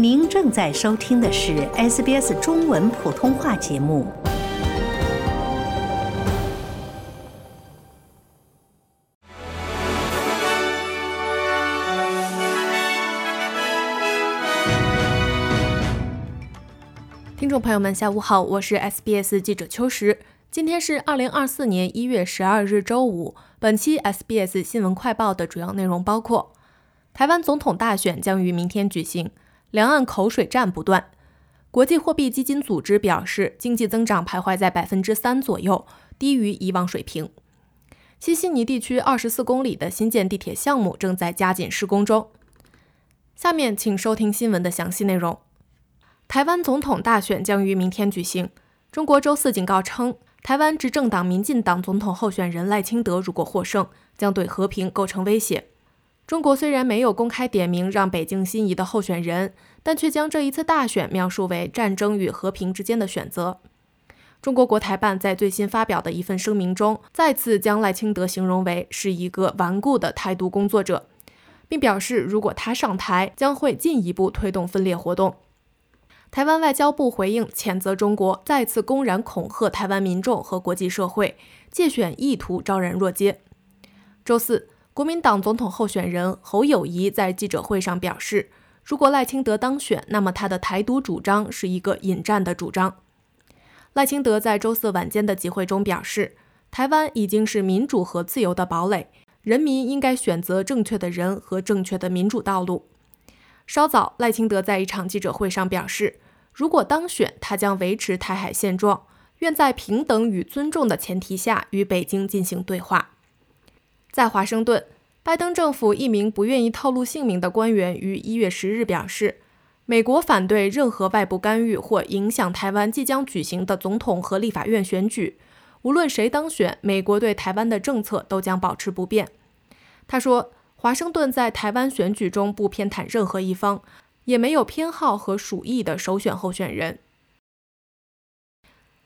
您正在收听的是 SBS 中文普通话节目。听众朋友们，下午好，我是 SBS 记者秋实。今天是二零二四年一月十二日，周五。本期 SBS 新闻快报的主要内容包括：台湾总统大选将于明天举行。两岸口水战不断，国际货币基金组织表示，经济增长徘徊在百分之三左右，低于以往水平。西悉尼地区二十四公里的新建地铁项目正在加紧施工中。下面请收听新闻的详细内容。台湾总统大选将于明天举行。中国周四警告称，台湾执政党民进党总统候选人赖清德如果获胜，将对和平构成威胁。中国虽然没有公开点名让北京心仪的候选人，但却将这一次大选描述为战争与和平之间的选择。中国国台办在最新发表的一份声明中，再次将赖清德形容为是一个顽固的台独工作者，并表示如果他上台，将会进一步推动分裂活动。台湾外交部回应谴责中国再次公然恐吓台湾民众和国际社会，借选意图昭然若揭。周四。国民党总统候选人侯友谊在记者会上表示，如果赖清德当选，那么他的台独主张是一个引战的主张。赖清德在周四晚间的集会中表示，台湾已经是民主和自由的堡垒，人民应该选择正确的人和正确的民主道路。稍早，赖清德在一场记者会上表示，如果当选，他将维持台海现状，愿在平等与尊重的前提下与北京进行对话。在华盛顿，拜登政府一名不愿意透露姓名的官员于一月十日表示，美国反对任何外部干预或影响台湾即将举行的总统和立法院选举。无论谁当选，美国对台湾的政策都将保持不变。他说，华盛顿在台湾选举中不偏袒任何一方，也没有偏好和属意的首选候选人。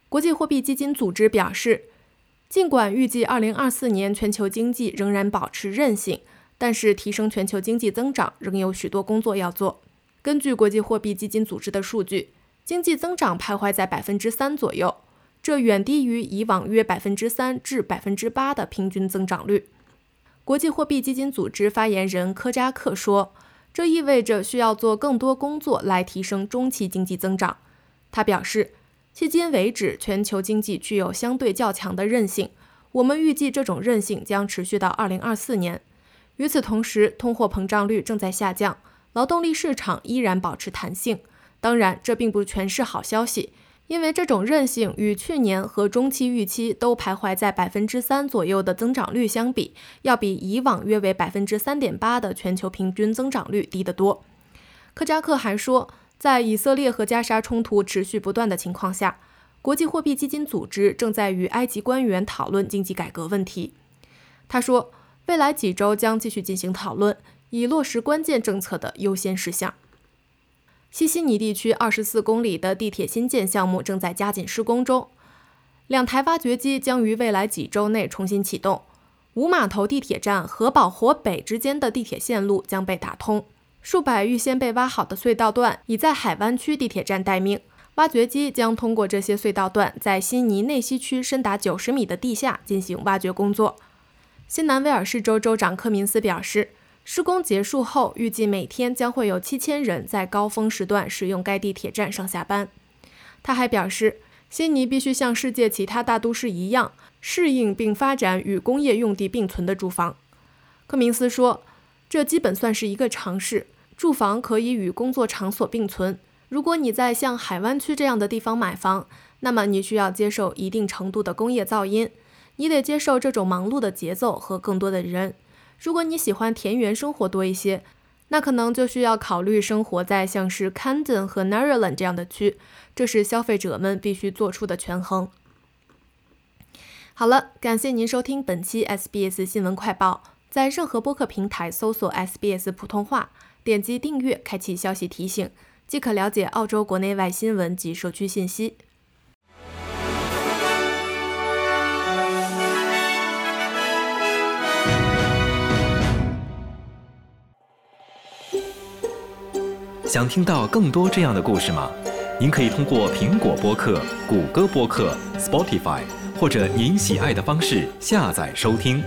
国际货币基金组织表示。尽管预计2024年全球经济仍然保持韧性，但是提升全球经济增长仍有许多工作要做。根据国际货币基金组织的数据，经济增长徘徊在百分之三左右，这远低于以往约百分之三至百分之八的平均增长率。国际货币基金组织发言人科扎克说：“这意味着需要做更多工作来提升中期经济增长。”他表示。迄今为止，全球经济具有相对较强的韧性。我们预计这种韧性将持续到2024年。与此同时，通货膨胀率正在下降，劳动力市场依然保持弹性。当然，这并不全是好消息，因为这种韧性与去年和中期预期都徘徊在百分之三左右的增长率相比，要比以往约为百分之三点八的全球平均增长率低得多。科扎克还说。在以色列和加沙冲突持续不断的情况下，国际货币基金组织正在与埃及官员讨论经济改革问题。他说，未来几周将继续进行讨论，以落实关键政策的优先事项。西悉尼地区二十四公里的地铁新建项目正在加紧施工中，两台挖掘机将于未来几周内重新启动。五码头地铁站和保活北之间的地铁线路将被打通。数百预先被挖好的隧道段已在海湾区地铁站待命，挖掘机将通过这些隧道段，在悉尼内西区深达九十米的地下进行挖掘工作。新南威尔士州州长科明斯表示，施工结束后，预计每天将会有七千人在高峰时段使用该地铁站上下班。他还表示，悉尼必须像世界其他大都市一样，适应并发展与工业用地并存的住房。科明斯说。这基本算是一个尝试。住房可以与工作场所并存。如果你在像海湾区这样的地方买房，那么你需要接受一定程度的工业噪音。你得接受这种忙碌的节奏和更多的人。如果你喜欢田园生活多一些，那可能就需要考虑生活在像是 Camden 和 n a r r a l a n 这样的区。这是消费者们必须做出的权衡。好了，感谢您收听本期 SBS 新闻快报。在任何播客平台搜索 SBS 普通话，点击订阅，开启消息提醒，即可了解澳洲国内外新闻及社区信息。想听到更多这样的故事吗？您可以通过苹果播客、谷歌播客、Spotify，或者您喜爱的方式下载收听。